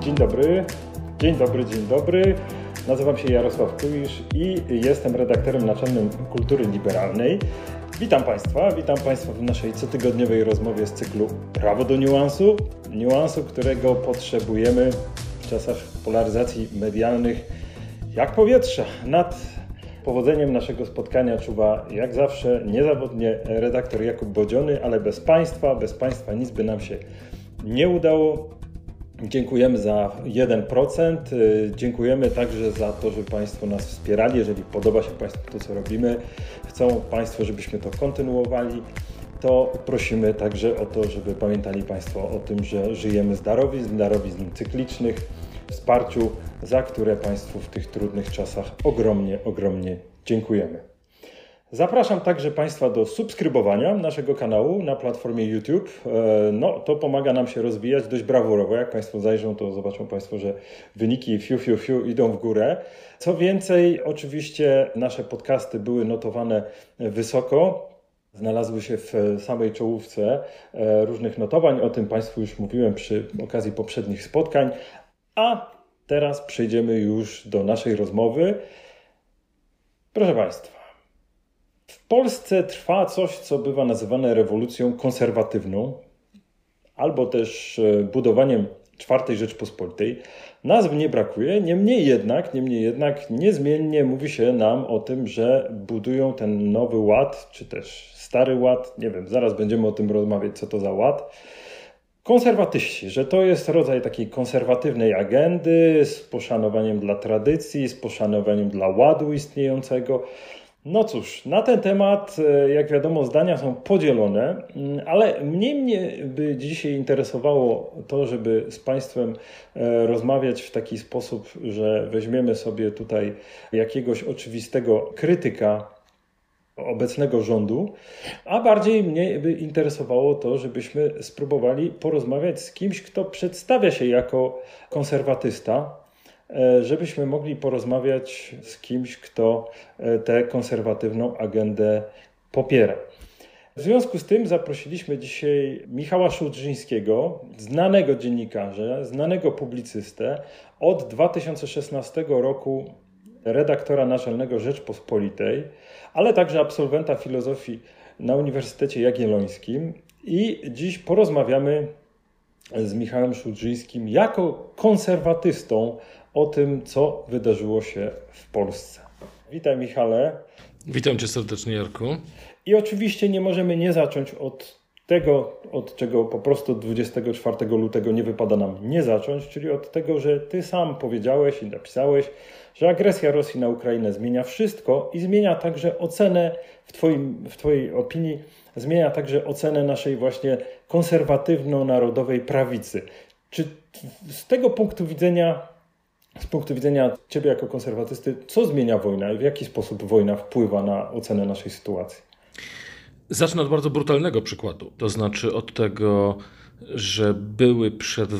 Dzień dobry, dzień dobry, dzień dobry. Nazywam się Jarosław Kulisz i jestem redaktorem naczelnym Kultury Liberalnej. Witam Państwa, witam Państwa w naszej cotygodniowej rozmowie z cyklu Prawo do niuansu. Niuansu, którego potrzebujemy w czasach polaryzacji medialnych jak powietrza. Nad powodzeniem naszego spotkania czuwa jak zawsze niezawodnie redaktor Jakub Bodziony, ale bez Państwa, bez Państwa nic by nam się nie udało. Dziękujemy za 1%. Dziękujemy także za to, że Państwo nas wspierali. Jeżeli podoba się Państwu to, co robimy, chcą Państwo, żebyśmy to kontynuowali, to prosimy także o to, żeby pamiętali Państwo o tym, że żyjemy z darowizn, darowizn cyklicznych, wsparciu, za które Państwu w tych trudnych czasach ogromnie, ogromnie dziękujemy. Zapraszam także Państwa do subskrybowania naszego kanału na platformie YouTube. No, to pomaga nam się rozwijać dość brawurowo. Jak Państwo zajrzą, to zobaczą Państwo, że wyniki fiu, fiu, fiu idą w górę. Co więcej, oczywiście nasze podcasty były notowane wysoko. Znalazły się w samej czołówce różnych notowań. O tym Państwu już mówiłem przy okazji poprzednich spotkań. A teraz przejdziemy już do naszej rozmowy. Proszę Państwa. W Polsce trwa coś, co bywa nazywane rewolucją konserwatywną, albo też budowaniem czwartej Rzeczpospolitej. Nazw nie brakuje, niemniej jednak, niemniej jednak niezmiennie mówi się nam o tym, że budują ten nowy ład, czy też stary ład, nie wiem, zaraz będziemy o tym rozmawiać, co to za ład. Konserwatyści, że to jest rodzaj takiej konserwatywnej agendy z poszanowaniem dla tradycji, z poszanowaniem dla ładu istniejącego. No cóż, na ten temat, jak wiadomo, zdania są podzielone, ale mnie, mnie by dzisiaj interesowało to, żeby z Państwem rozmawiać w taki sposób, że weźmiemy sobie tutaj jakiegoś oczywistego krytyka obecnego rządu, a bardziej mnie by interesowało to, żebyśmy spróbowali porozmawiać z kimś, kto przedstawia się jako konserwatysta, żebyśmy mogli porozmawiać z kimś, kto tę konserwatywną agendę popiera. W związku z tym zaprosiliśmy dzisiaj Michała Szudrzyńskiego, znanego dziennikarza, znanego publicystę, od 2016 roku redaktora naczelnego Rzeczpospolitej, ale także absolwenta filozofii na Uniwersytecie Jagiellońskim. I dziś porozmawiamy z Michałem Szudrzyńskim jako konserwatystą o tym, co wydarzyło się w Polsce. Witaj, Michale. Witam cię serdecznie, Jarku. I oczywiście nie możemy nie zacząć od tego, od czego po prostu 24 lutego nie wypada nam nie zacząć, czyli od tego, że ty sam powiedziałeś i napisałeś, że agresja Rosji na Ukrainę zmienia wszystko i zmienia także ocenę, w, twoim, w Twojej opinii, zmienia także ocenę naszej właśnie konserwatywno-narodowej prawicy. Czy z tego punktu widzenia, z punktu widzenia Ciebie jako konserwatysty, co zmienia wojna i w jaki sposób wojna wpływa na ocenę naszej sytuacji? Zacznę od bardzo brutalnego przykładu, to znaczy od tego, że były przed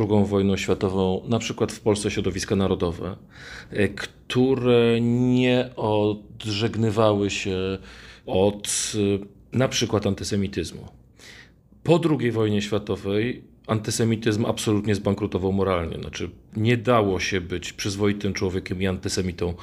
II wojną światową, na przykład w Polsce środowiska narodowe, które nie odżegnywały się od na przykład antysemityzmu. Po II wojnie światowej antysemityzm absolutnie zbankrutował moralnie. Znaczy, nie dało się być przyzwoitym człowiekiem i antysemitą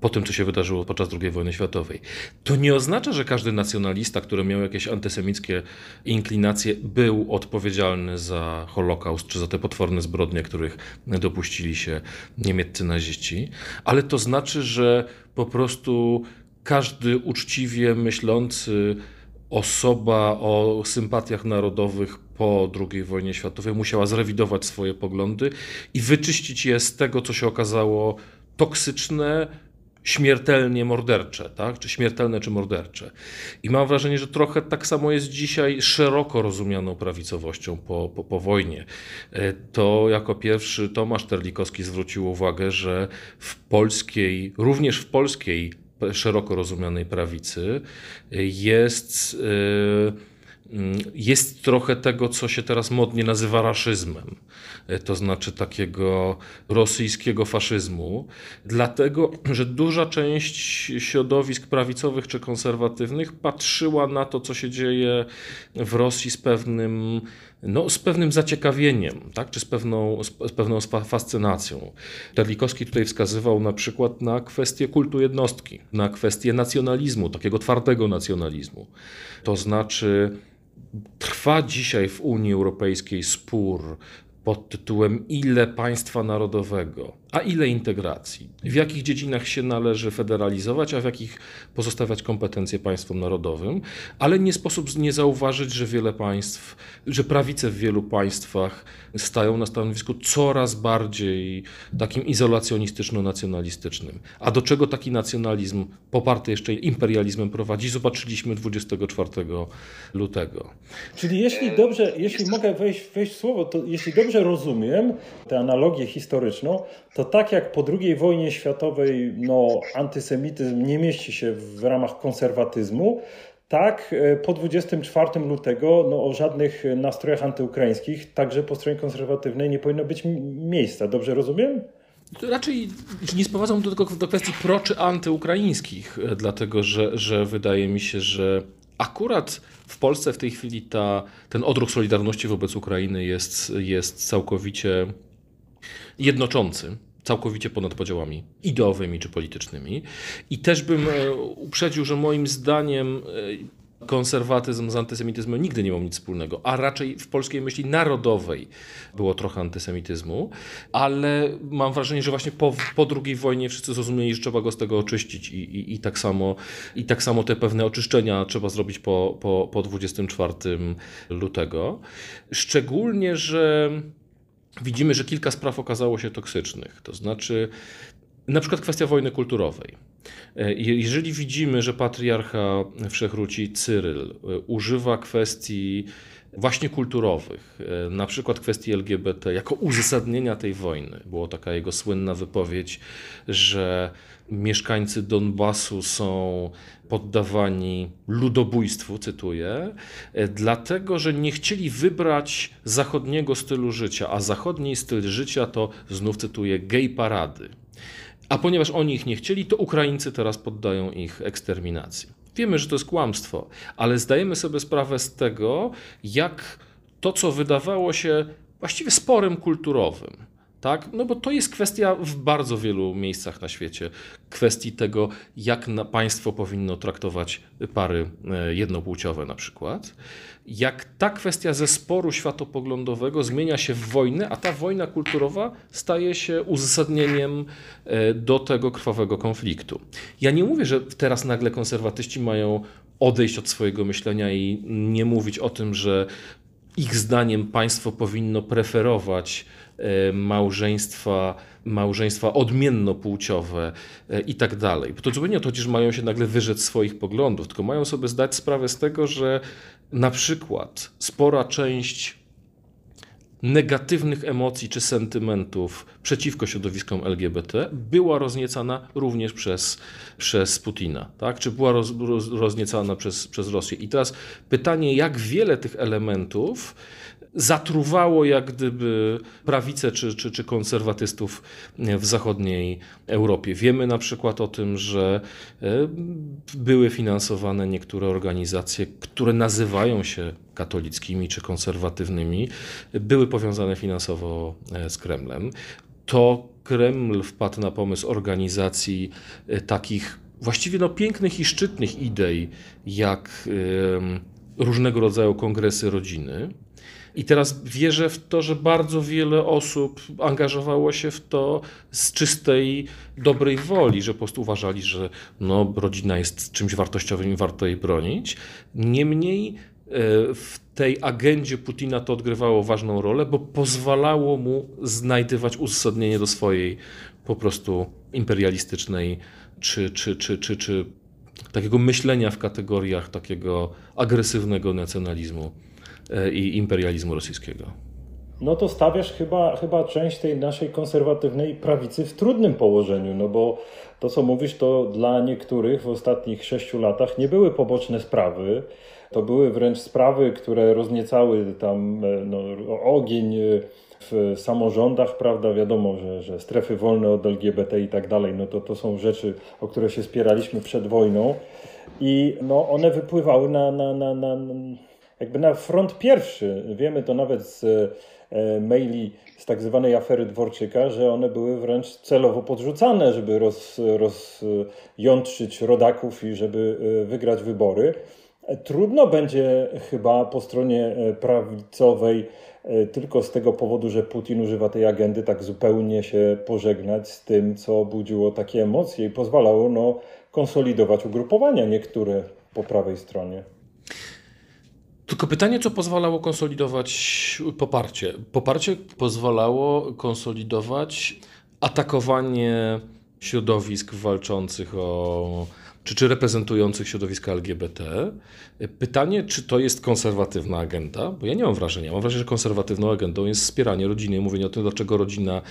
po tym, co się wydarzyło podczas II wojny światowej. To nie oznacza, że każdy nacjonalista, który miał jakieś antysemickie inklinacje, był odpowiedzialny za Holokaust czy za te potworne zbrodnie, których dopuścili się niemieccy naziści, ale to znaczy, że po prostu każdy uczciwie myślący osoba o sympatiach narodowych po II wojnie światowej musiała zrewidować swoje poglądy i wyczyścić je z tego, co się okazało toksyczne, śmiertelnie mordercze, tak? czy śmiertelne, czy mordercze. I mam wrażenie, że trochę tak samo jest dzisiaj szeroko rozumianą prawicowością po, po, po wojnie. To jako pierwszy Tomasz Terlikowski zwrócił uwagę, że w polskiej, również w polskiej szeroko rozumianej prawicy jest Mm, jest trochę tego, co się teraz modnie nazywa raszyzmem, e, to znaczy takiego rosyjskiego faszyzmu, dlatego że duża część środowisk prawicowych czy konserwatywnych patrzyła na to, co się dzieje w Rosji z pewnym, no, z pewnym zaciekawieniem, tak? czy z pewną, z pewną fascynacją. Terlikowski tutaj wskazywał na przykład na kwestię kultu jednostki, na kwestię nacjonalizmu, takiego twardego nacjonalizmu. To znaczy, Trwa dzisiaj w Unii Europejskiej spór pod tytułem ile państwa narodowego, a ile integracji. W jakich dziedzinach się należy federalizować, a w jakich pozostawiać kompetencje państwom narodowym, ale nie sposób nie zauważyć, że wiele państw, że prawice w wielu państwach stają na stanowisku coraz bardziej takim izolacjonistyczno-nacjonalistycznym. A do czego taki nacjonalizm poparty jeszcze imperializmem prowadzi, zobaczyliśmy 24 lutego. Czyli jeśli dobrze, jeśli mogę wejść, wejść w słowo, to jeśli dobrze rozumiem tę analogię historyczną, to tak jak po II wojnie światowej no, antysemityzm nie mieści się w ramach konserwatyzmu, tak, e, po 24 lutego no, o żadnych nastrojach antyukraińskich, także po stronie konserwatywnej, nie powinno być miejsca. Dobrze rozumiem? Raczej nie sprowadzam do, do kwestii pro czy antyukraińskich, e, dlatego że, że wydaje mi się, że akurat w Polsce w tej chwili ta, ten odruch solidarności wobec Ukrainy jest, jest całkowicie jednoczący całkowicie ponad podziałami ideowymi czy politycznymi. I też bym e, uprzedził, że moim zdaniem e, konserwatyzm z antysemityzmem nigdy nie miał nic wspólnego, a raczej w polskiej myśli narodowej było trochę antysemityzmu, ale mam wrażenie, że właśnie po, po II wojnie wszyscy zrozumieli, że trzeba go z tego oczyścić i, i, i, tak, samo, i tak samo te pewne oczyszczenia trzeba zrobić po, po, po 24 lutego. Szczególnie, że widzimy, że kilka spraw okazało się toksycznych. To znaczy, na przykład kwestia wojny kulturowej. E, jeżeli widzimy, że patriarcha wszechruci Cyryl e, używa kwestii właśnie kulturowych, e, na przykład kwestii LGBT, jako uzasadnienia tej wojny, była taka jego słynna wypowiedź, że mieszkańcy Donbasu są poddawani ludobójstwu, cytuję, dlatego że nie chcieli wybrać zachodniego stylu życia, a zachodni styl życia to, znów cytuję, gay parady. A ponieważ oni ich nie chcieli, to Ukraińcy teraz poddają ich eksterminacji. Wiemy, że to jest kłamstwo, ale zdajemy sobie sprawę z tego, jak to, co wydawało się właściwie sporem kulturowym, tak? No bo to jest kwestia w bardzo wielu miejscach na świecie, kwestii tego, jak państwo powinno traktować pary e, jednopłciowe na przykład. Jak ta kwestia zesporu światopoglądowego zmienia się w wojnę, a ta wojna kulturowa staje się uzasadnieniem e, do tego krwawego konfliktu. Ja nie mówię, że teraz nagle konserwatyści mają odejść od swojego myślenia i nie mówić o tym, że ich zdaniem państwo powinno preferować małżeństwa, małżeństwa odmiennopłciowe e, i tak dalej. To zupełnie to, że mają się nagle wyrzec swoich poglądów, tylko mają sobie zdać sprawę z tego, że na przykład spora część negatywnych emocji czy sentymentów przeciwko środowiskom LGBT była rozniecana również przez, przez Putina, tak? czy była roz, roz, rozniecana przez, przez Rosję. I teraz pytanie, jak wiele tych elementów zatruwało jak gdyby prawicę czy, czy, czy konserwatystów w zachodniej Europie. Wiemy na przykład o tym, że e, były finansowane niektóre organizacje, które nazywają się katolickimi czy konserwatywnymi, były powiązane finansowo e, z Kremlem. To Kreml wpadł na pomysł organizacji e, takich właściwie no, pięknych i szczytnych idei, jak różnego rodzaju kongresy rodziny, i teraz wierzę w to, że bardzo wiele osób angażowało się w to z czystej, dobrej woli, że po prostu uważali, że no, rodzina jest czymś wartościowym i warto jej bronić. Niemniej e, w tej agendzie Putina to odgrywało ważną rolę, bo pozwalało mu znajdywać uzasadnienie do swojej po prostu imperialistycznej czy, czy, czy, czy, czy takiego myślenia w kategoriach takiego agresywnego nacjonalizmu. E, i imperializmu rosyjskiego. No to stawiasz chyba, chyba część tej naszej konserwatywnej prawicy w trudnym położeniu, no bo to, co mówisz, to dla niektórych w ostatnich sześciu latach nie były poboczne sprawy. To były wręcz sprawy, które rozniecały tam no, ogień w samorządach, prawda, wiadomo, że, że strefy wolne od LGBT i tak dalej, no to, to są rzeczy, o które się spieraliśmy przed wojną i no, one wypływały na, na, na, na, jakby na front pierwszy. Wiemy to nawet z e, maili z tak zwanej afery Dworczyka, że one były wręcz celowo podrzucane, żeby roz, rozjątrzyć rodaków i żeby e, wygrać wybory. Trudno będzie chyba po stronie e, prawicowej tylko z tego powodu, że Putin używa tej agendy, tak zupełnie się pożegnać z tym, co budziło takie emocje i pozwalało no, konsolidować ugrupowania niektóre po prawej stronie. Tylko pytanie, co pozwalało konsolidować poparcie? Poparcie pozwalało konsolidować atakowanie środowisk walczących o czy, czy reprezentujących środowiska LGBT. Pytanie, czy to jest konserwatywna agenda? Bo ja nie mam wrażenia. Mam wrażenie, że konserwatywną agendą jest wspieranie rodziny, mówienie o tym, dlaczego rodzina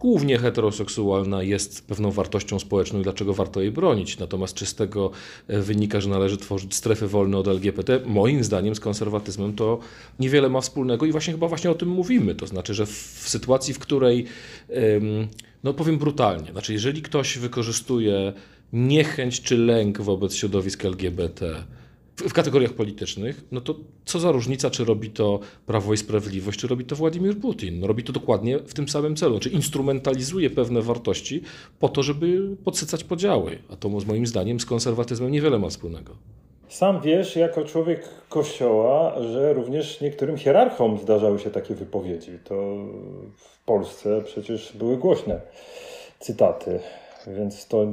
głównie heteroseksualna jest pewną wartością społeczną i dlaczego warto jej bronić. Natomiast czy z tego wynika, że należy tworzyć strefy wolne od LGBT? Moim zdaniem z konserwatyzmem to niewiele ma wspólnego i właśnie chyba właśnie o tym mówimy. To znaczy, że w sytuacji, w której, no powiem brutalnie, znaczy jeżeli ktoś wykorzystuje niechęć czy lęk wobec środowisk LGBT w kategoriach politycznych, no to co za różnica, czy robi to Prawo i Sprawiedliwość, czy robi to Władimir Putin. No robi to dokładnie w tym samym celu, czy instrumentalizuje pewne wartości po to, żeby podsycać podziały. A to moim zdaniem z konserwatyzmem niewiele ma wspólnego. Sam wiesz, jako człowiek kościoła, że również niektórym hierarchom zdarzały się takie wypowiedzi. To w Polsce przecież były głośne cytaty więc to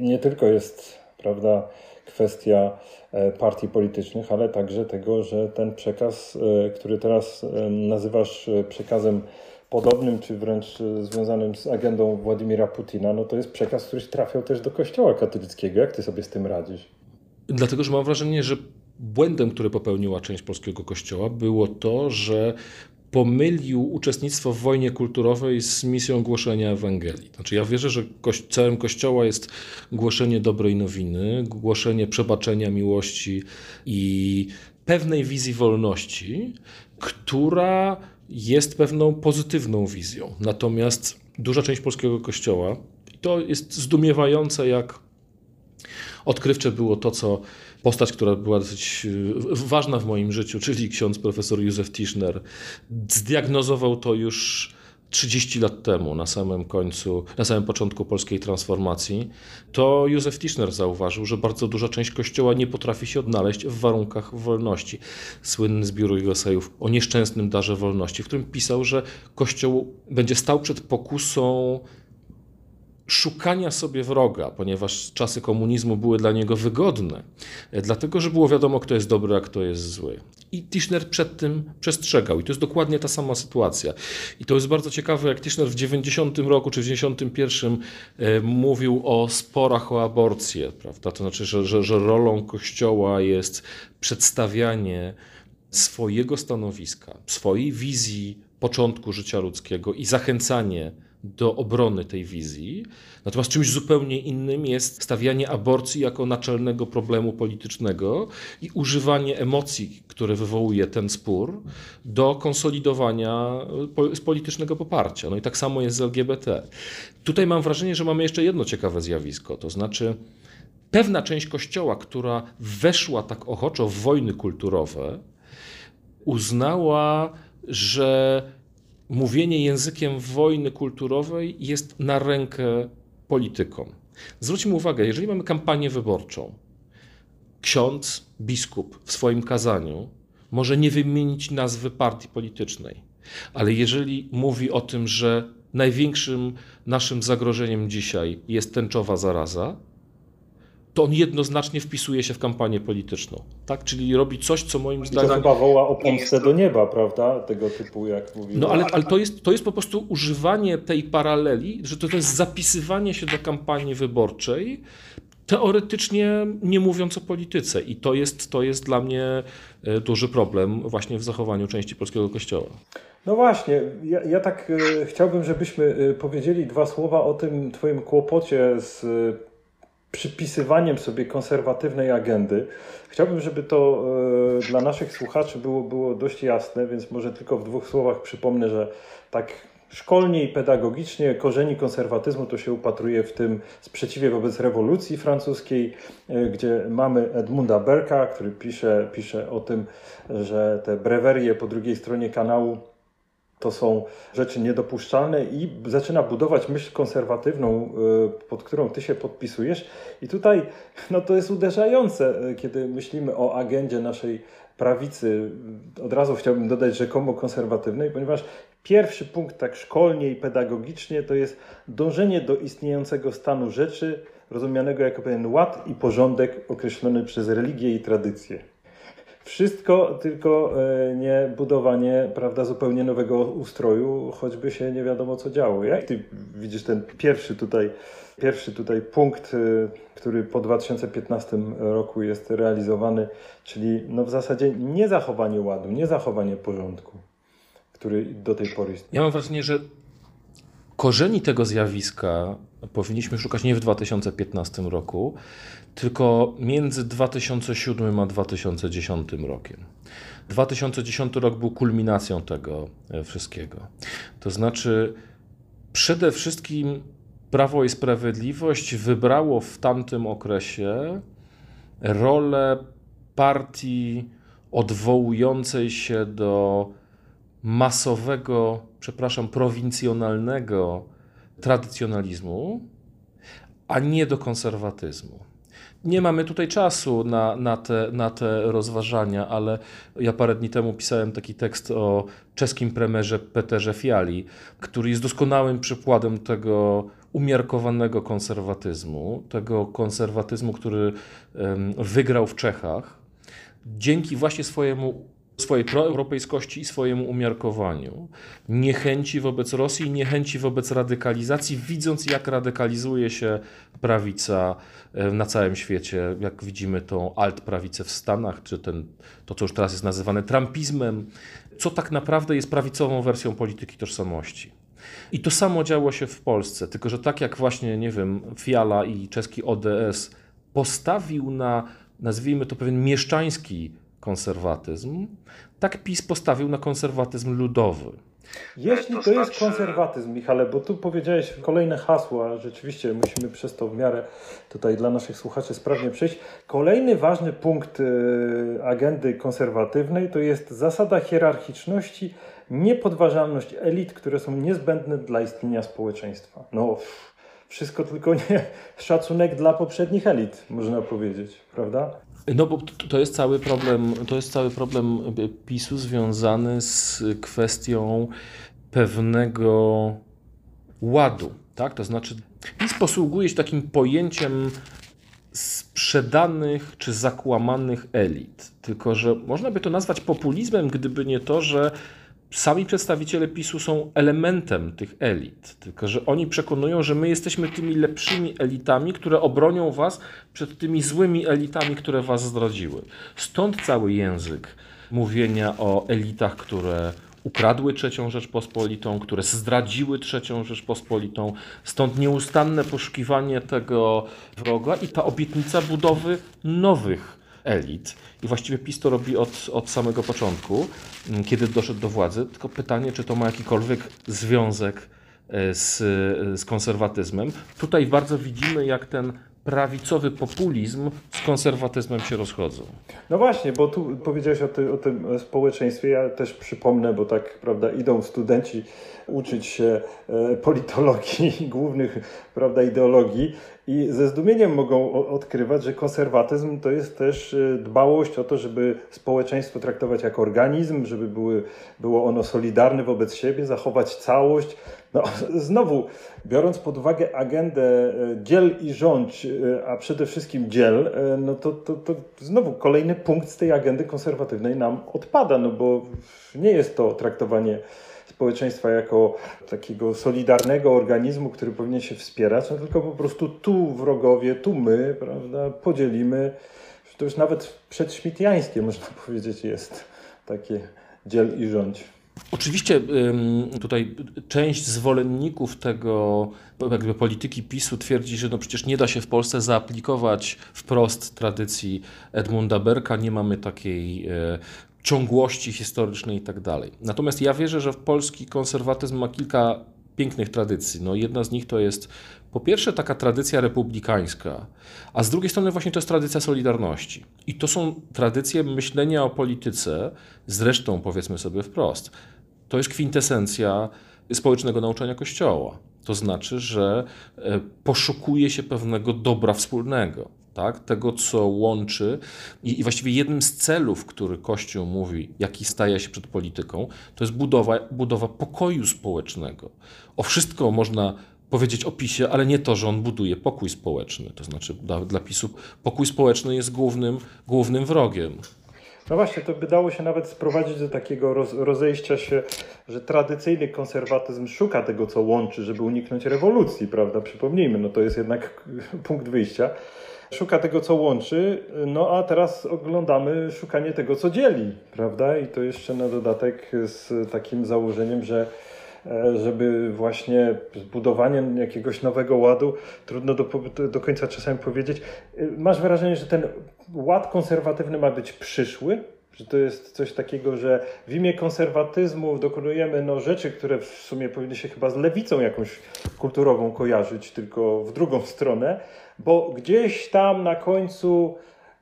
nie tylko jest prawda, kwestia e, partii politycznych, ale także tego, że ten przekaz, e, który teraz e, nazywasz przekazem podobnym, czy wręcz związanym z agendą Władimira Putina, no to jest przekaz, który trafiał też do kościoła katolickiego. Jak ty sobie z tym radzisz? Dlatego, że mam wrażenie, że błędem, który popełniła część polskiego kościoła, było to, że pomylił uczestnictwo w wojnie kulturowej z misją głoszenia Ewangelii. Znaczy ja wierzę, że celem Kościoła jest głoszenie dobrej nowiny, głoszenie przebaczenia, miłości i pewnej wizji wolności, która jest pewną pozytywną wizją. Natomiast duża część polskiego Kościoła, i to jest zdumiewające, jak odkrywcze było to, co postać, która była dosyć e, ważna w moim życiu, czyli ksiądz profesor Józef Tischner, zdiagnozował to już 30 lat temu, na samym końcu, na samym początku polskiej transformacji, to Józef Tischner zauważył, że bardzo duża część Kościoła nie potrafi się odnaleźć w warunkach wolności. Słynny zbiór jego sejów o nieszczęsnym darze wolności, w którym pisał, że Kościół będzie stał przed pokusą szukania sobie wroga, ponieważ czasy komunizmu były dla niego wygodne, e, dlatego że było wiadomo, kto jest dobry, a kto jest zły. I Tischner przed tym przestrzegał. I to jest dokładnie ta sama sytuacja. I to jest bardzo ciekawe, jak Tischner w 90 roku czy w 91 e, mówił o sporach o aborcję, prawda? To znaczy, że, że, że rolą Kościoła jest przedstawianie swojego stanowiska, swojej wizji początku życia ludzkiego i zachęcanie do obrony tej wizji. Natomiast czymś zupełnie innym jest stawianie aborcji jako naczelnego problemu politycznego i używanie emocji, które wywołuje ten spór, do konsolidowania politycznego poparcia. No i tak samo jest z LGBT. Tutaj mam wrażenie, że mamy jeszcze jedno ciekawe zjawisko, to znaczy pewna część kościoła, która weszła tak ochoczo w wojny kulturowe, uznała, że mówienie językiem wojny kulturowej jest na rękę politykom. Zwróćmy uwagę, jeżeli mamy kampanię wyborczą, ksiądz, biskup w swoim kazaniu może nie wymienić nazwy partii politycznej, ale jeżeli mówi o tym, że największym naszym zagrożeniem dzisiaj jest tęczowa zaraza, to on jednoznacznie wpisuje się w kampanię polityczną. Tak? Czyli robi coś, co moim zdaniem. To chyba woła o pomstę do nieba, prawda? Tego typu, jak mówiłem. No ale, ale to, jest, to jest po prostu używanie tej paraleli, że to, to jest zapisywanie się do kampanii wyborczej, teoretycznie nie mówiąc o polityce. I to jest, to jest dla mnie e, duży problem właśnie w zachowaniu części polskiego kościoła. No właśnie, ja, ja tak e, chciałbym, żebyśmy e, powiedzieli dwa słowa o tym Twoim kłopocie z przypisywaniem sobie konserwatywnej agendy. Chciałbym, żeby to e, dla naszych słuchaczy było, było dość jasne, więc może tylko w dwóch słowach przypomnę, że tak szkolnie i pedagogicznie korzeni konserwatyzmu to się upatruje w tym sprzeciwie wobec rewolucji francuskiej, e, gdzie mamy Edmunda Berka, który pisze, pisze o tym, że te brewerie po drugiej stronie kanału to są rzeczy niedopuszczalne i zaczyna budować myśl konserwatywną, y, pod którą ty się podpisujesz. I tutaj no to jest uderzające, y, kiedy myślimy o agendzie naszej prawicy. Od razu chciałbym dodać rzekomo konserwatywnej, ponieważ pierwszy punkt tak szkolnie i pedagogicznie to jest dążenie do istniejącego stanu rzeczy, rozumianego jako pewien ład i porządek określony przez religię i tradycję. Wszystko, tylko e, nie budowanie prawda, zupełnie nowego ustroju, choćby się nie wiadomo co działo. Jak ty widzisz ten pierwszy tutaj, pierwszy tutaj punkt, e, który po 2015 roku jest realizowany, czyli no w zasadzie nie zachowanie ładu, nie zachowanie porządku, który do tej pory istnieje. Ja mam wrażenie, że korzeni tego zjawiska powinniśmy szukać nie w 2015 roku, tylko między 2007 a 2010 rokiem. 2010 rok był kulminacją tego e, wszystkiego. To znaczy, przede wszystkim Prawo i Sprawiedliwość wybrało w tamtym okresie rolę partii odwołującej się do masowego, przepraszam, prowincjonalnego tradycjonalizmu, a nie do konserwatyzmu. Nie mamy tutaj czasu na, na, te, na te rozważania, ale ja parę dni temu pisałem taki tekst o czeskim premierze Peterze Fiali, który jest doskonałym przykładem tego umiarkowanego konserwatyzmu, tego konserwatyzmu, który wygrał w Czechach dzięki właśnie swojemu swojej proeuropejskości i swojemu umiarkowaniu, niechęci wobec Rosji, niechęci wobec radykalizacji, widząc jak radykalizuje się prawica e, na całym świecie, jak widzimy tą alt-prawicę w Stanach, czy ten, to, co już teraz jest nazywane trumpizmem, co tak naprawdę jest prawicową wersją polityki tożsamości. I to samo działo się w Polsce, tylko że tak jak właśnie, nie wiem, Fiala i czeski ODS postawił na, nazwijmy to pewien mieszczański konserwatyzm, tak PiS postawił na konserwatyzm ludowy. Jeśli to jest znaczy- konserwatyzm, Michale, bo tu powiedziałeś kolejne hasła, rzeczywiście musimy przez to w miarę tutaj dla naszych słuchaczy sprawnie przejść. Kolejny ważny punkt y, agendy konserwatywnej to jest zasada hierarchiczności, niepodważalność elit, które są niezbędne dla istnienia społeczeństwa. No, wszystko tylko nie szacunek dla poprzednich elit, można powiedzieć, prawda? No bo to jest cały problem, to jest cały problem PiSu związany z kwestią pewnego ładu, tak? To znaczy PiS posługuje się takim pojęciem sprzedanych czy zakłamanych elit. Tylko, że można by to nazwać populizmem, gdyby nie to, że sami przedstawiciele PiSu są elementem tych elit, tylko że oni przekonują, że my jesteśmy tymi lepszymi elitami, które obronią was przed tymi złymi elitami, które was zdradziły. Stąd cały język mówienia o elitach, które ukradły trzecią Rzeczpospolitą, które zdradziły trzecią Rzeczpospolitą. Stąd nieustanne poszukiwanie tego wroga i ta obietnica budowy nowych elit. I właściwie PiS to robi od, od samego początku, mm, kiedy doszedł do władzy. Tylko pytanie, czy to ma jakikolwiek związek e, z, z konserwatyzmem. Tutaj bardzo widzimy, jak ten prawicowy populizm z konserwatyzmem się rozchodzą. No właśnie, bo tu powiedziałeś o, ty, o tym społeczeństwie. Ja też przypomnę, bo tak, prawda, idą studenci uczyć się e, politologii głównych, prawda, ideologii i ze zdumieniem mogą odkrywać, że konserwatyzm to jest też e, dbałość o to, żeby społeczeństwo traktować jako organizm, żeby były, było ono solidarne wobec siebie, zachować całość. No, znowu, biorąc pod uwagę agendę e, dziel i rządź, e, a przede wszystkim dziel, no to, to, to znowu kolejny punkt z tej agendy konserwatywnej nam odpada, no bo nie jest to traktowanie społeczeństwa jako takiego solidarnego organizmu, który powinien się wspierać, no tylko po prostu tu wrogowie, tu my, prawda, podzielimy. To już nawet przedśmitiańskie, można powiedzieć, jest takie dziel i rządź. Oczywiście tutaj część zwolenników tego jakby polityki PiSu twierdzi, że no przecież nie da się w Polsce zaaplikować wprost tradycji Edmunda Berka, nie mamy takiej e, ciągłości historycznej i tak dalej. Natomiast ja wierzę, że polski konserwatyzm ma kilka pięknych tradycji. No, jedna z nich to jest po pierwsze taka tradycja republikańska, a z drugiej strony właśnie to jest tradycja Solidarności. I to są tradycje myślenia o polityce, zresztą powiedzmy sobie wprost, to jest kwintesencja społecznego nauczania Kościoła. To znaczy, że e, poszukuje się pewnego dobra wspólnego tak? tego, co łączy. I, I, właściwie jednym z celów, który Kościół mówi, jaki staje się przed polityką, to jest budowa, budowa pokoju społecznego. O wszystko można powiedzieć o PiSie, ale nie to, że on buduje pokój społeczny. To znaczy dla, dla PiSu pokój społeczny jest głównym, głównym wrogiem. No właśnie, to by dało się nawet sprowadzić do takiego roz, rozejścia się, że tradycyjny konserwatyzm szuka tego, co łączy, żeby uniknąć rewolucji, prawda? Przypomnijmy, no to jest jednak punkt wyjścia szuka tego, co łączy, no a teraz oglądamy szukanie tego, co dzieli, prawda? I to jeszcze na dodatek z takim założeniem, że e, żeby właśnie zbudowaniem jakiegoś nowego ładu, trudno do, do końca czasami powiedzieć. E, masz wrażenie, że ten ład konserwatywny ma być przyszły? Że to jest coś takiego, że w imię konserwatyzmu dokonujemy no, rzeczy, które w sumie powinny się chyba z lewicą jakąś kulturową kojarzyć, tylko w drugą stronę, bo gdzieś tam na końcu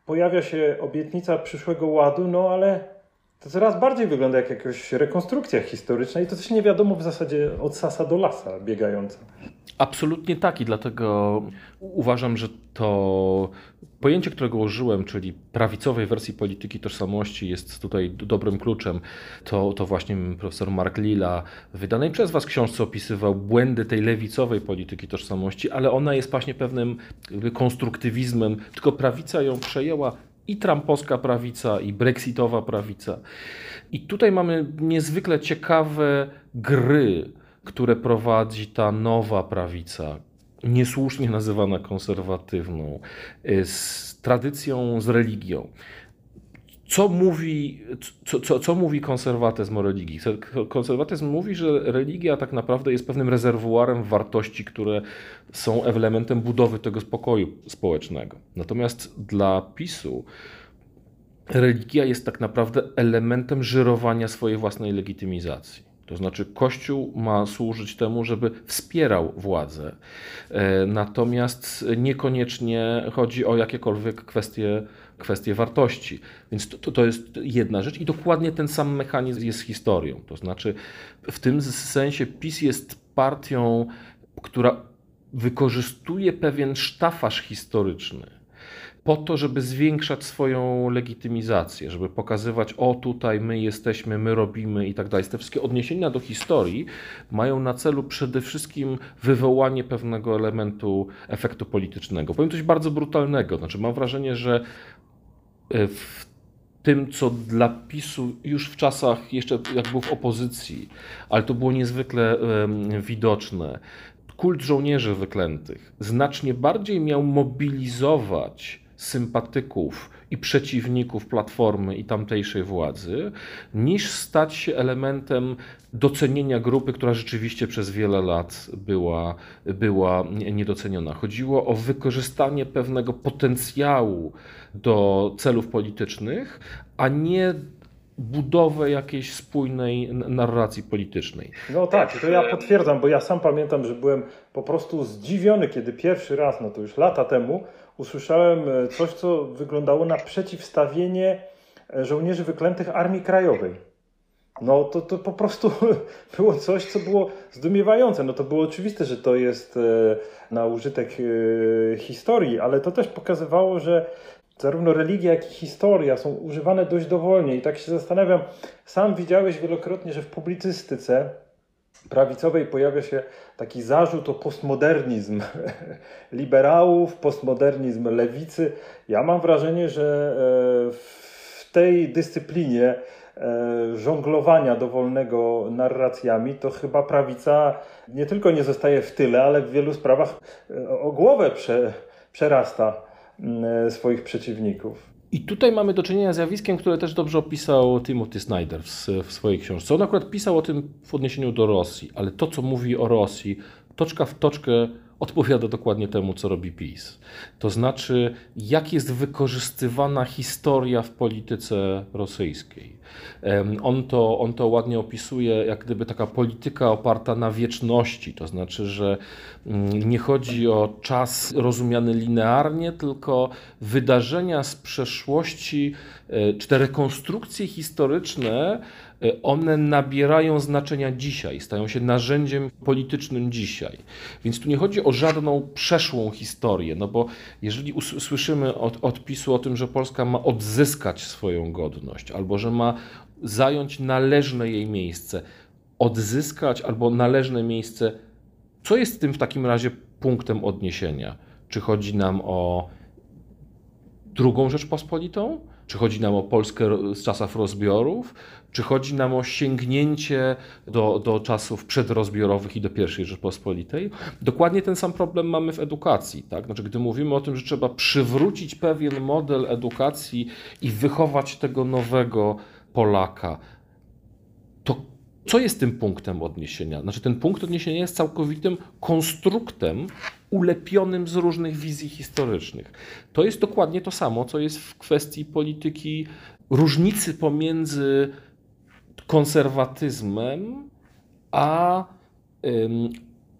pojawia się obietnica przyszłego ładu, no ale to coraz bardziej wygląda jak jakaś rekonstrukcja historyczna i to też nie wiadomo w zasadzie od sasa do lasa biegająca. Absolutnie tak i dlatego uważam, że to pojęcie, którego użyłem, czyli prawicowej wersji polityki tożsamości jest tutaj dobrym kluczem. To, to właśnie profesor Mark Lilla w wydanej przez Was książce opisywał błędy tej lewicowej polityki tożsamości, ale ona jest właśnie pewnym konstruktywizmem, tylko prawica ją przejęła i trumpowska prawica, i brexitowa prawica. I tutaj mamy niezwykle ciekawe gry, które prowadzi ta nowa prawica, niesłusznie nazywana konserwatywną, y, z tradycją, z religią. Co mówi, co, co, co mówi konserwatyzm o religii? Konserwatyzm mówi, że religia tak naprawdę jest pewnym rezerwuarem wartości, które są elementem budowy tego spokoju społecznego. Natomiast dla PiSu religia jest tak naprawdę elementem żyrowania swojej własnej legitymizacji. To znaczy, Kościół ma służyć temu, żeby wspierał władzę, e, natomiast niekoniecznie chodzi o jakiekolwiek kwestie, kwestie wartości. Więc to, to jest jedna rzecz i dokładnie ten sam mechanizm jest historią. To znaczy, w tym sensie PiS jest partią, która wykorzystuje pewien sztafaż historyczny po to, żeby zwiększać swoją legitymizację, żeby pokazywać, o tutaj my jesteśmy, my robimy i tak dalej. Te wszystkie odniesienia do historii mają na celu przede wszystkim wywołanie pewnego elementu efektu politycznego. Powiem coś bardzo brutalnego. Znaczy, mam wrażenie, że w tym, co dla PiSu już w czasach, jeszcze jak był w opozycji, ale to było niezwykle widoczne, kult żołnierzy wyklętych znacznie bardziej miał mobilizować sympatyków i przeciwników Platformy i tamtejszej władzy, niż stać się elementem docenienia grupy, która rzeczywiście przez wiele lat była, była niedoceniona. Chodziło o wykorzystanie pewnego potencjału do celów politycznych, a nie budowę jakiejś spójnej narracji politycznej. No tak, to ja potwierdzam, bo ja sam pamiętam, że byłem po prostu zdziwiony, kiedy pierwszy raz, no to już lata temu, usłyszałem e, coś, co wyglądało na przeciwstawienie e, żołnierzy wyklętych Armii Krajowej. No to, to po prostu było coś, co było zdumiewające. No to było oczywiste, że to jest e, na użytek historii, ale to też pokazywało, że zarówno religia, jak i historia są używane dość dowolnie. I tak się zastanawiam, sam widziałeś wielokrotnie, że w publicystyce prawicowej pojawia się taki zarzut o postmodernizm liberałów, postmodernizm lewicy. Ja mam wrażenie, że e, w tej dyscyplinie e, żonglowania dowolnego narracjami, to chyba prawica nie tylko nie zostaje w tyle, ale w wielu sprawach e, o głowę prze, przerasta swoich przeciwników. I tutaj mamy do czynienia z zjawiskiem, które też dobrze opisał Timothy Snyder w, w, swojej książce. On akurat pisał o tym w odniesieniu do Rosji, ale to, co mówi o Rosji, toczka w toczkę odpowiada dokładnie temu, co robi PiS. To znaczy, jak jest wykorzystywana historia w polityce rosyjskiej. On to, on to ładnie opisuje, jak gdyby taka polityka oparta na wieczności, to znaczy, że mm, nie chodzi o czas rozumiany linearnie, tylko wydarzenia z przeszłości, e, czy te rekonstrukcje historyczne E, one nabierają znaczenia dzisiaj, stają się narzędziem politycznym dzisiaj. Więc tu nie chodzi o żadną przeszłą historię, no bo jeżeli słyszymy od, od PiSu o tym, że Polska ma odzyskać swoją godność, albo że ma zająć należne jej miejsce, odzyskać albo należne miejsce, co jest tym w takim razie punktem odniesienia? Czy chodzi nam o drugą Rzeczpospolitą? Czy chodzi nam o Polskę z czasów rozbiorów? Czy chodzi nam o sięgnięcie do, do czasów przedrozbiorowych i do I Rzeczpospolitej? Dokładnie ten sam problem mamy w edukacji. Tak? Znaczy, gdy mówimy o tym, że trzeba przywrócić pewien model edukacji i wychować tego nowego Polaka, to co jest tym punktem odniesienia? Znaczy, ten punkt odniesienia jest całkowitym konstruktem ulepionym z różnych wizji historycznych. To jest dokładnie to samo, co jest w kwestii polityki różnicy pomiędzy konserwatyzmem a ym,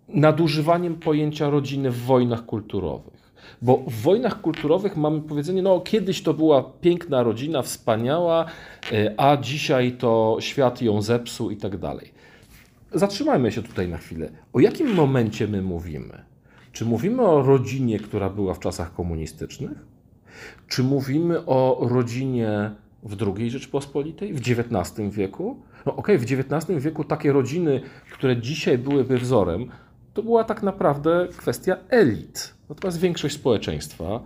nadużywaniem pojęcia rodziny w wojnach kulturowych. Bo w wojnach kulturowych mamy powiedzenie, no kiedyś to była piękna rodzina, wspaniała, y, a dzisiaj to świat ją zepsuł i tak dalej. Zatrzymajmy się tutaj na chwilę. O jakim momencie my mówimy? Czy mówimy o rodzinie, która była w czasach komunistycznych? Czy mówimy o rodzinie w II Rzeczpospolitej, w XIX wieku? No okej, okay, w XIX wieku takie rodziny, które dzisiaj byłyby wzorem, to była tak naprawdę kwestia elit. Natomiast większość społeczeństwa,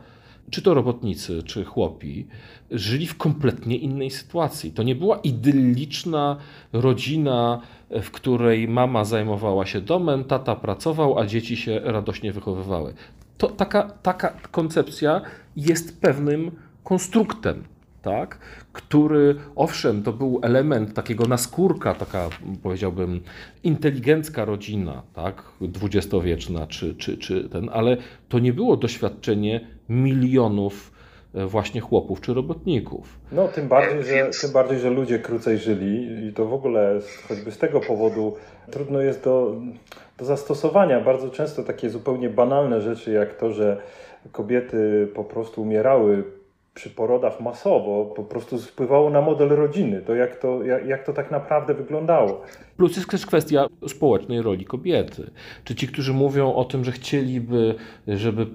czy to robotnicy, czy chłopi, żyli w kompletnie innej sytuacji. To nie była idylliczna rodzina, w której mama zajmowała się domem, tata pracował, a dzieci się radośnie wychowywały. To taka, taka koncepcja jest pewnym konstruktem tak? który owszem, to był element takiego naskórka, taka powiedziałbym inteligencka rodzina, tak? dwudziestowieczna, czy, czy, czy ten, ale to nie było doświadczenie milionów e, właśnie chłopów czy robotników. No, tym bardziej, że, tym bardziej, że ludzie krócej żyli i to w ogóle choćby z tego powodu trudno jest do, do zastosowania. Bardzo często takie zupełnie banalne rzeczy, jak to, że kobiety po prostu umierały przy porodach masowo po prostu wpływało na model rodziny, to jak to, jak, jak to tak naprawdę wyglądało. Plus jest też kwestia społecznej roli kobiety. Czy ci, którzy mówią o tym, że chcieliby, żeby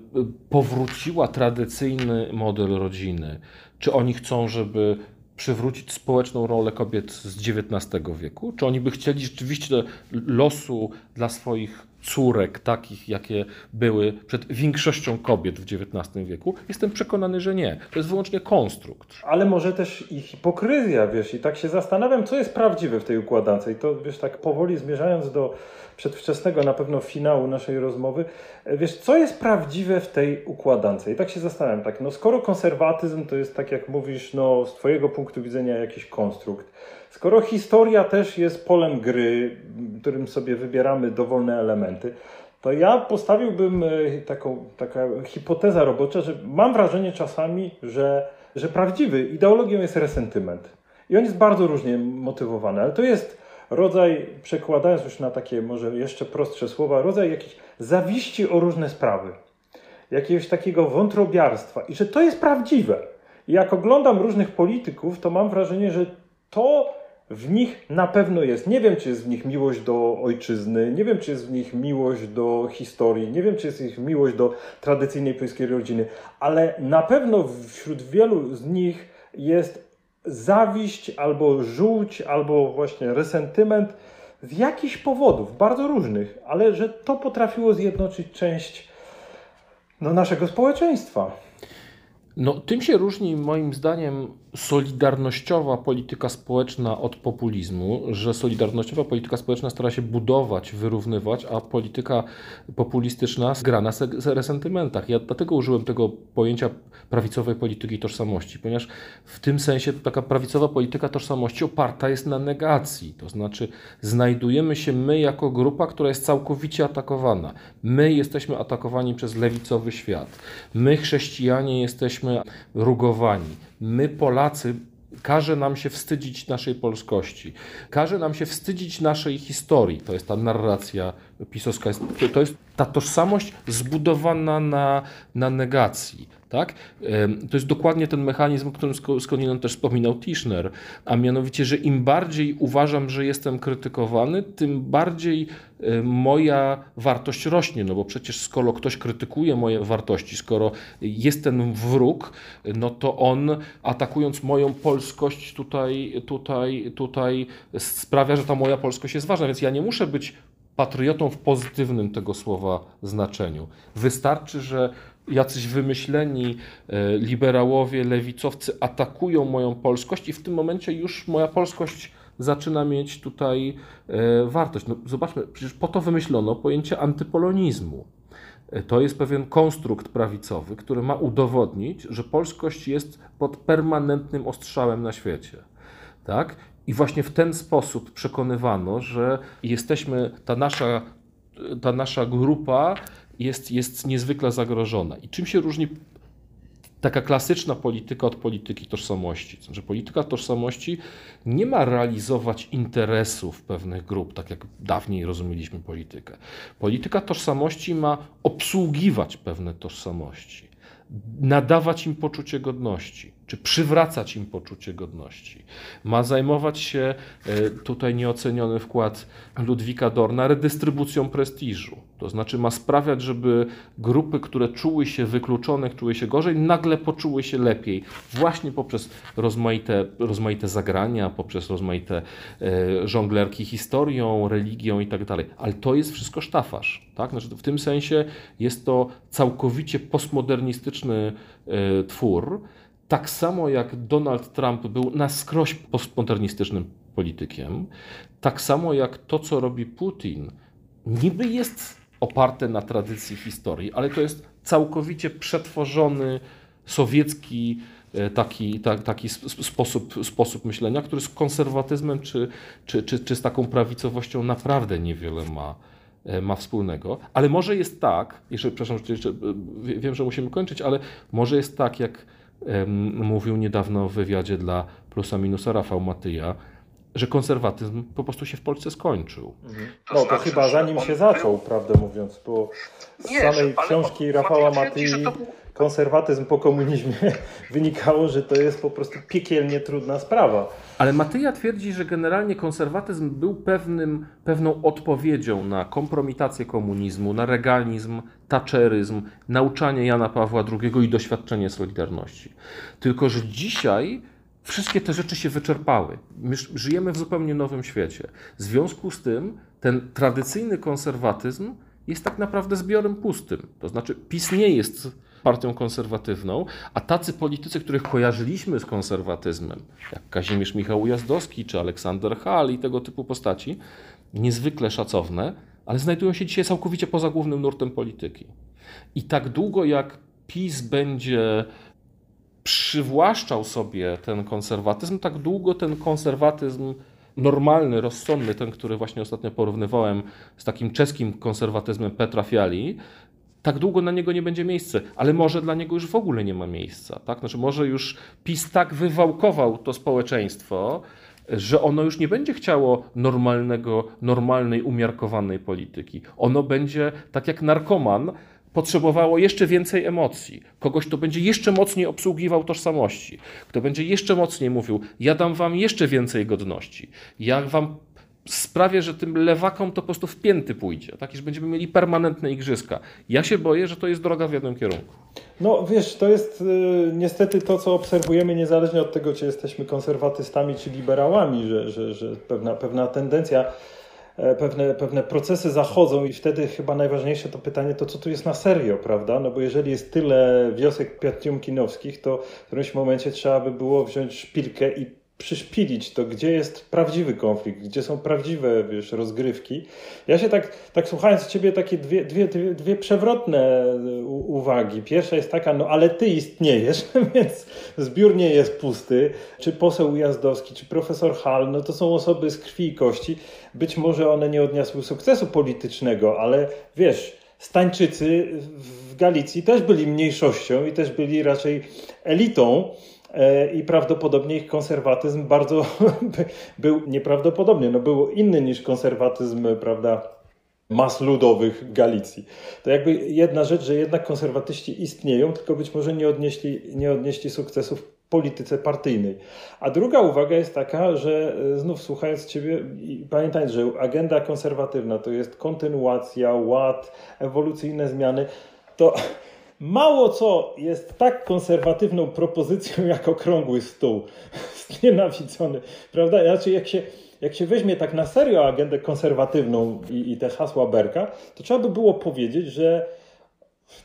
powróciła tradycyjny model rodziny, czy oni chcą, żeby przywrócić społeczną rolę kobiet z XIX wieku? Czy oni by chcieli rzeczywiście losu dla swoich córek, takich jakie były przed większością kobiet w XIX wieku? Jestem przekonany, że nie. To jest wyłącznie konstrukt. Ale może też i hipokryzja, wiesz, i tak się zastanawiam, co jest prawdziwe w tej układance. I to, wiesz, tak powoli zmierzając do przedwczesnego na pewno finału naszej rozmowy, wiesz, co jest prawdziwe w tej układance? I tak się zastanawiam, tak, no skoro konserwatyzm to jest, tak jak mówisz, no z twojego punktu widzenia jakiś konstrukt, Skoro historia też jest polem gry, którym sobie wybieramy dowolne elementy, to ja postawiłbym e, taką taka hipoteza robocza, że mam wrażenie czasami, że, że prawdziwy ideologią jest resentyment. I on jest bardzo różnie motywowany, ale to jest rodzaj, przekładając już na takie może jeszcze prostsze słowa, rodzaj jakiejś zawiści o różne sprawy. Jakiegoś takiego wątrobiarstwa. I że to jest prawdziwe. I jak oglądam różnych polityków, to mam wrażenie, że to w nich na pewno jest. Nie wiem, czy jest w nich miłość do ojczyzny, nie wiem, czy jest w nich miłość do historii, nie wiem, czy jest w nich miłość do tradycyjnej polskiej rodziny, ale na pewno wśród wielu z nich jest zawiść albo żółć, albo właśnie resentyment z jakichś powodów, bardzo różnych, ale że to potrafiło zjednoczyć część no, naszego społeczeństwa. No, tym się różni moim zdaniem solidarnościowa polityka społeczna od populizmu, że solidarnościowa polityka społeczna stara się budować, wyrównywać, a polityka populistyczna gra na resentymentach. Ja dlatego użyłem tego pojęcia prawicowej polityki tożsamości, ponieważ w tym sensie taka prawicowa polityka tożsamości oparta jest na negacji. To znaczy, znajdujemy się my jako grupa, która jest całkowicie atakowana. My jesteśmy atakowani przez lewicowy świat. My, chrześcijanie, jesteśmy rugowani. My, Polacy, każe nam się wstydzić naszej polskości, każe nam się wstydzić naszej historii. To jest ta narracja pisowska, to jest ta tożsamość zbudowana na, na negacji. Tak? To jest dokładnie ten mechanizm, o którym skądinąd też wspominał Tischner, a mianowicie, że im bardziej uważam, że jestem krytykowany, tym bardziej moja wartość rośnie, no bo przecież skoro ktoś krytykuje moje wartości, skoro jest ten wróg, no to on atakując moją polskość tutaj, tutaj, tutaj sprawia, że ta moja polskość jest ważna, więc ja nie muszę być patriotą w pozytywnym tego słowa znaczeniu. Wystarczy, że jacyś wymyśleni e, liberałowie, lewicowcy atakują moją polskość i w tym momencie już moja polskość zaczyna mieć tutaj e, wartość. No zobaczmy, przecież po to wymyślono pojęcie antypolonizmu. E, to jest pewien konstrukt prawicowy, który ma udowodnić, że polskość jest pod permanentnym ostrzałem na świecie. Tak? I właśnie w ten sposób przekonywano, że jesteśmy, ta nasza, ta nasza grupa jest, jest niezwykle zagrożona. I czym się różni taka klasyczna polityka od polityki tożsamości? Znaczy, polityka tożsamości nie ma realizować interesów pewnych grup, tak jak dawniej rozumieliśmy politykę. Polityka tożsamości ma obsługiwać pewne tożsamości, nadawać im poczucie godności czy przywracać im poczucie godności. Ma zajmować się e, tutaj nieoceniony wkład Ludwika Dorna redystrybucją prestiżu. To znaczy ma sprawiać, żeby grupy, które czuły się wykluczone, czuły się gorzej, nagle poczuły się lepiej. Właśnie poprzez rozmaite, rozmaite zagrania, poprzez rozmaite e, żonglerki historią, religią i tak dalej. Ale to jest wszystko sztafasz. Tak? Znaczy, w tym sensie jest to całkowicie postmodernistyczny e, twór, tak samo jak Donald Trump był na skroś postmodernistycznym politykiem, tak samo jak to, co robi Putin, niby jest oparte na tradycji historii, ale to jest całkowicie przetworzony sowiecki e, taki, ta, taki sposób, sposób myślenia, który z konserwatyzmem czy, czy, czy, czy z taką prawicowością naprawdę niewiele ma, e, ma wspólnego. Ale może jest tak, jeszcze, przepraszam, jeszcze, e, wiem, że musimy kończyć, ale może jest tak, jak mówił niedawno w wywiadzie dla Plusa Minusa Rafał Matyja, że konserwatyzm po prostu się w Polsce skończył. Mhm. No to znaczy, chyba zanim się zaczął, prawdę mówiąc, bo z nie, samej książki Rafała Matyi konserwatyzm po komunizmie wynikało, że to jest po prostu piekielnie trudna sprawa. Ale Matyja twierdzi, że generalnie konserwatyzm był pewnym, pewną odpowiedzią na kompromitację komunizmu, na regalizm, taczeryzm, nauczanie Jana Pawła II i doświadczenie Solidarności. Tylko, że dzisiaj wszystkie te rzeczy się wyczerpały. My żyjemy w zupełnie nowym świecie. W związku z tym ten tradycyjny konserwatyzm jest tak naprawdę zbiorem pustym. To znaczy PiS nie jest partią konserwatywną, a tacy politycy, których kojarzyliśmy z konserwatyzmem, jak Kazimierz Michał Ujazdowski czy Aleksander Hall i tego typu postaci, niezwykle szacowne, ale znajdują się dzisiaj całkowicie poza głównym nurtem polityki. I tak długo jak PiS będzie przywłaszczał sobie ten konserwatyzm, tak długo ten konserwatyzm normalny, rozsądny, ten, który właśnie ostatnio porównywałem z takim czeskim konserwatyzmem Petra Fiali, tak długo na niego nie będzie miejsca, ale może dla niego już w ogóle nie ma miejsca. Tak? Znaczy, może już PiS tak wywałkował to społeczeństwo, że ono już nie będzie chciało normalnego, normalnej, umiarkowanej polityki. Ono będzie tak jak narkoman, potrzebowało jeszcze więcej emocji, kogoś, kto będzie jeszcze mocniej obsługiwał tożsamości, kto będzie jeszcze mocniej mówił: Ja dam wam jeszcze więcej godności, ja wam sprawię, że tym lewakom to po prostu w pięty pójdzie, tak, że będziemy mieli permanentne igrzyska. Ja się boję, że to jest droga w jednym kierunku. No wiesz, to jest y, niestety to, co obserwujemy, niezależnie od tego, czy jesteśmy konserwatystami, czy liberałami, że, że, że pewna, pewna tendencja e, pewne, pewne procesy zachodzą i wtedy chyba najważniejsze to pytanie to, co tu jest na serio, prawda? No bo jeżeli jest tyle wiosek piatiumkinowskich, to w którymś momencie trzeba by było wziąć szpilkę i przyszpilić to, gdzie jest prawdziwy konflikt, gdzie są prawdziwe wiesz, rozgrywki. Ja się tak, tak słuchając ciebie, takie dwie, dwie, dwie, dwie przewrotne uwagi. Pierwsza jest taka, no ale ty istniejesz, więc zbiór nie jest pusty. Czy poseł Ujazdowski, czy profesor Hall, no to są osoby z krwi i kości. Być może one nie odniosły sukcesu politycznego, ale wiesz, Stańczycy w Galicji też byli mniejszością i też byli raczej elitą. E, i prawdopodobnie ich konserwatyzm bardzo był nieprawdopodobnie, no był inny niż konserwatyzm, prawda, mas ludowych Galicji. To jakby jedna rzecz, że jednak konserwatyści istnieją, tylko być może nie odnieśli, nie odnieśli sukcesów polityce partyjnej. A druga uwaga jest taka, że e, znów słuchając Ciebie, pamiętając, że agenda konserwatywna to jest kontynuacja, ład, ewolucyjne zmiany, to Mało co jest tak konserwatywną propozycją jak okrągły stół. Nienawidzony, prawda? Znaczy, jak się, jak się weźmie tak na serio agendę konserwatywną i, i te hasła Berka, to trzeba by było powiedzieć, że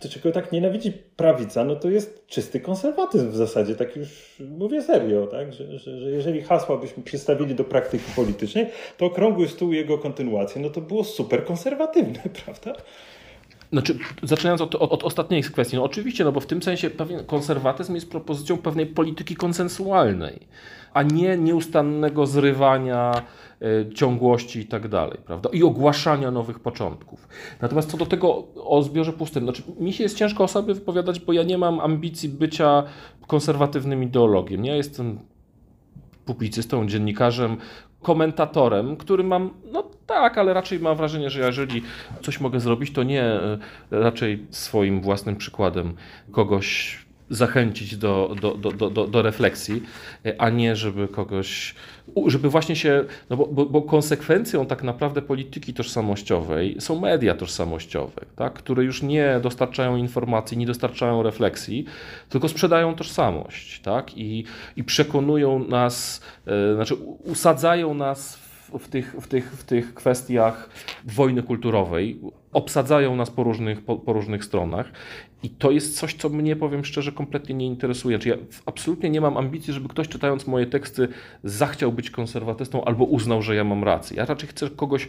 to czego tak nienawidzi prawica, no to jest czysty konserwatyzm w zasadzie, tak już mówię serio, tak? Że, że, że jeżeli hasła byśmy przystawili do praktyki politycznej, to okrągły stół jego kontynuację, no to było super konserwatywne, prawda? Znaczy, zaczynając od, od, od, ostatniej kwestii, no oczywiście, no bo w tym sensie pewien konserwatyzm jest propozycją pewnej polityki konsensualnej, a nie nieustannego zrywania y, ciągłości i tak dalej, prawda? I ogłaszania nowych początków. Natomiast co do tego o zbiorze pustym, znaczy mi się jest ciężko o sobie wypowiadać, bo ja nie mam ambicji bycia konserwatywnym ideologiem. Ja jestem publicystą, dziennikarzem, komentatorem, który mam, no tak, ale raczej mam wrażenie, że jeżeli coś mogę zrobić, to nie e, raczej swoim własnym przykładem kogoś zachęcić do, do, do, do, do refleksji, e, a nie żeby kogoś, żeby właśnie się, no bo, bo, bo, konsekwencją tak naprawdę polityki tożsamościowej są media tożsamościowe, tak, które już nie dostarczają informacji, nie dostarczają refleksji, tylko sprzedają tożsamość tak, i, i przekonują nas, e, znaczy usadzają nas w tych, w, tych, w tych kwestiach wojny kulturowej. Obsadzają nas po różnych, po, po, różnych stronach i to jest coś, co mnie, powiem szczerze, kompletnie nie interesuje. Czy ja absolutnie nie mam ambicji, żeby ktoś czytając moje teksty zachciał być konserwatystą albo uznał, że ja mam rację. Ja raczej chcę kogoś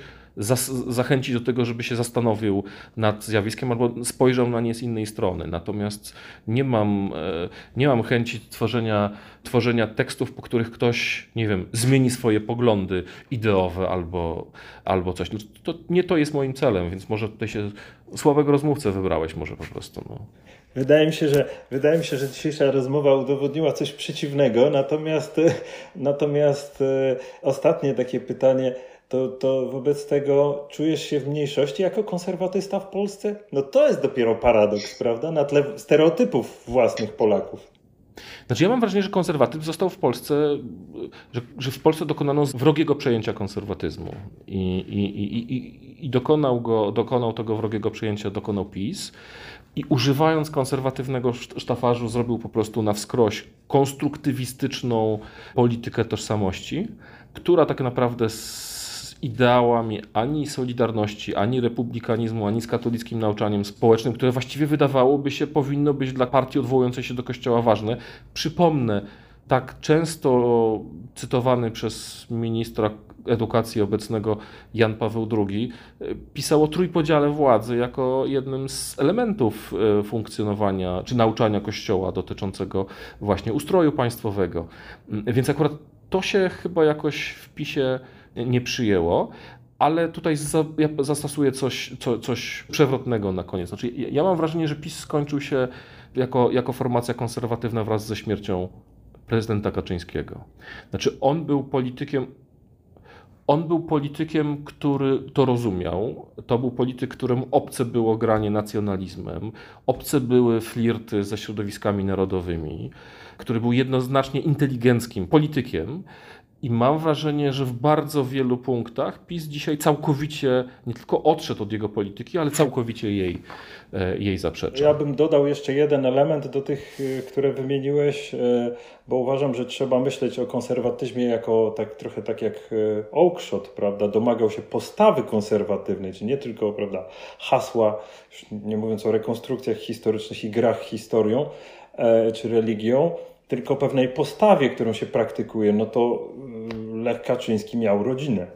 zachęcić do tego, żeby się zastanowił nad zjawiskiem albo spojrzał na nie z innej strony. Natomiast nie mam, e, nie mam chęci tworzenia, tworzenia tekstów, po których ktoś, nie wiem, zmieni swoje poglądy ideowe albo, albo coś. No to, nie to jest moim celem, więc może tutaj się słabego rozmówcę wybrałeś może po prostu. No. Wydaje mi, się, że, wydaje mi się, że dzisiejsza rozmowa udowodniła coś przeciwnego, natomiast, natomiast e, ostatnie takie pytanie, to, to wobec tego czujesz się w mniejszości jako konserwatysta w Polsce? No to jest dopiero paradoks, prawda? Na tle stereotypów własnych Polaków. Znaczy ja mam wrażenie, że konserwatyzm został w Polsce, że, że w Polsce dokonano wrogiego przejęcia konserwatyzmu i, i, i, i, i dokonał, go, dokonał tego wrogiego przejęcia, dokonał PiS i używając konserwatywnego sztafarzu zrobił po prostu na wskroś konstruktywistyczną politykę tożsamości, która tak naprawdę ideałami ani Solidarności, ani republikanizmu, ani z katolickim nauczaniem społecznym, które właściwie wydawałoby się powinno być dla partii odwołującej się do Kościoła ważne. Przypomnę, tak często cytowany przez ministra edukacji obecnego Jan Paweł II, pisał o trójpodziale władzy jako jednym z elementów e, funkcjonowania czy nauczania Kościoła dotyczącego właśnie ustroju państwowego. Więc akurat to się chyba jakoś w PiSie nie przyjęło, ale tutaj za, ja zastosuję coś, co, coś przewrotnego na koniec. Znaczy, ja mam wrażenie, że PiS skończył się jako, jako formacja konserwatywna wraz ze śmiercią prezydenta Kaczyńskiego. Znaczy, on był politykiem. On był politykiem, który to rozumiał. To był polityk, któremu obce było granie nacjonalizmem, obce były flirty ze środowiskami narodowymi, który był jednoznacznie inteligenckim politykiem I mam wrażenie, że w bardzo wielu punktach PiS dzisiaj całkowicie nie tylko odszedł od jego polityki, ale całkowicie jej, e, jej zaprzecza. Ja bym dodał jeszcze jeden element do tych, y, które wymieniłeś, y, bo uważam, że trzeba myśleć o konserwatyzmie jako tak trochę tak jak Oakeshott, prawda, domagał się postawy konserwatywnej, czyli nie tylko, prawda, hasła, nie mówiąc o rekonstrukcjach historycznych i grach historią e, czy religią, tylko pewnej postawie, którą się praktykuje, no to y, Lech Kaczyński miał rodzinę.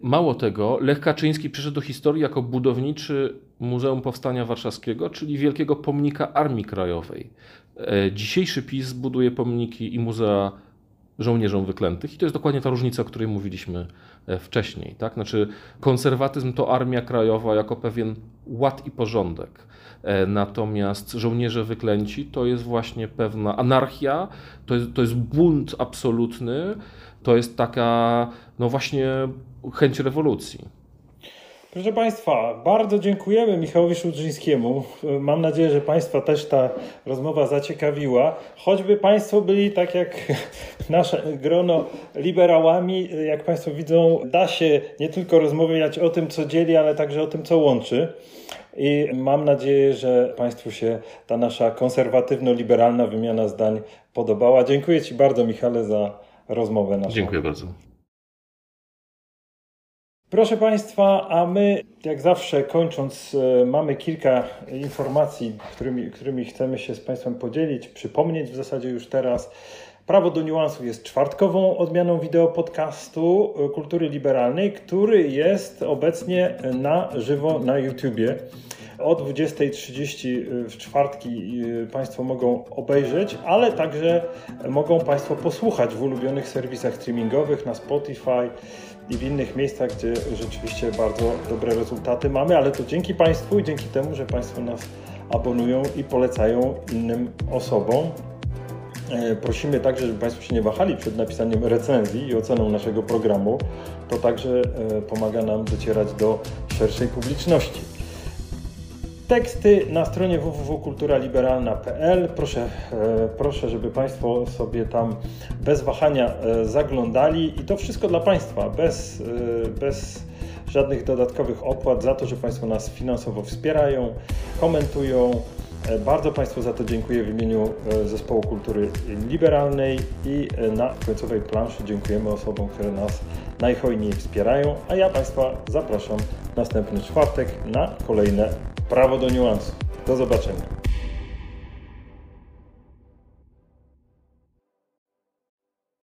Mało tego, Lech Kaczyński przyszedł do historii jako budowniczy Muzeum Powstania Warszawskiego, czyli wielkiego pomnika Armii Krajowej. E, dzisiejszy PiS buduje pomniki i muzea żołnierzom wyklętych i to jest dokładnie ta różnica, o której mówiliśmy e, wcześniej. Tak? Znaczy konserwatyzm to Armia Krajowa jako pewien ład i porządek. E, natomiast żołnierze wyklęci to jest właśnie pewna anarchia, to jest, to jest bunt absolutny, to jest taka, no właśnie, chęć rewolucji. Proszę Państwa, bardzo dziękujemy Michałowi Szudrzyńskiemu. Mam nadzieję, że Państwa też ta rozmowa zaciekawiła. Choćby Państwo byli tak jak nasze grono liberałami, jak Państwo widzą, da się nie tylko rozmawiać o tym, co dzieli, ale także o tym, co łączy. I mam nadzieję, że Państwu się ta nasza konserwatywno-liberalna wymiana zdań podobała. Dziękuję Ci bardzo, Michale, za rozmowę naszą. Dziękuję bardzo. Proszę Państwa, a my, jak zawsze kończąc, e, mamy kilka informacji, którymi, którymi chcemy się z Państwem podzielić, przypomnieć w zasadzie już teraz. Prawo do niuansu jest czwartkową odmianą wideo podcastu e, kultury liberalnej, który jest obecnie na żywo na YouTubie. O 20.30 w czwartki e, Państwo mogą obejrzeć, ale także mogą Państwo posłuchać w ulubionych serwisach streamingowych na Spotify i w innych miejscach, gdzie rzeczywiście bardzo dobre rezultaty mamy, ale to dzięki Państwu i dzięki temu, że Państwo nas abonują i polecają innym osobom. E, prosimy także, żeby Państwo się nie wahali przed napisaniem recenzji i oceną naszego programu. To także e, pomaga nam docierać do szerszej publiczności. Teksty na stronie www.kulturaliberalna.pl. Proszę, e, proszę, żeby Państwo sobie tam bez wahania zaglądali i to wszystko dla Państwa, bez, bez żadnych dodatkowych opłat, za to, że Państwo nas finansowo wspierają, komentują, bardzo Państwu za to dziękuję w imieniu e, Zespołu Kultury Liberalnej i e, na końcowej planszy dziękujemy osobom, które nas najhojniej wspierają, a ja Państwa zapraszam następny czwartek na kolejne Prawo do Niuansu. Do zobaczenia.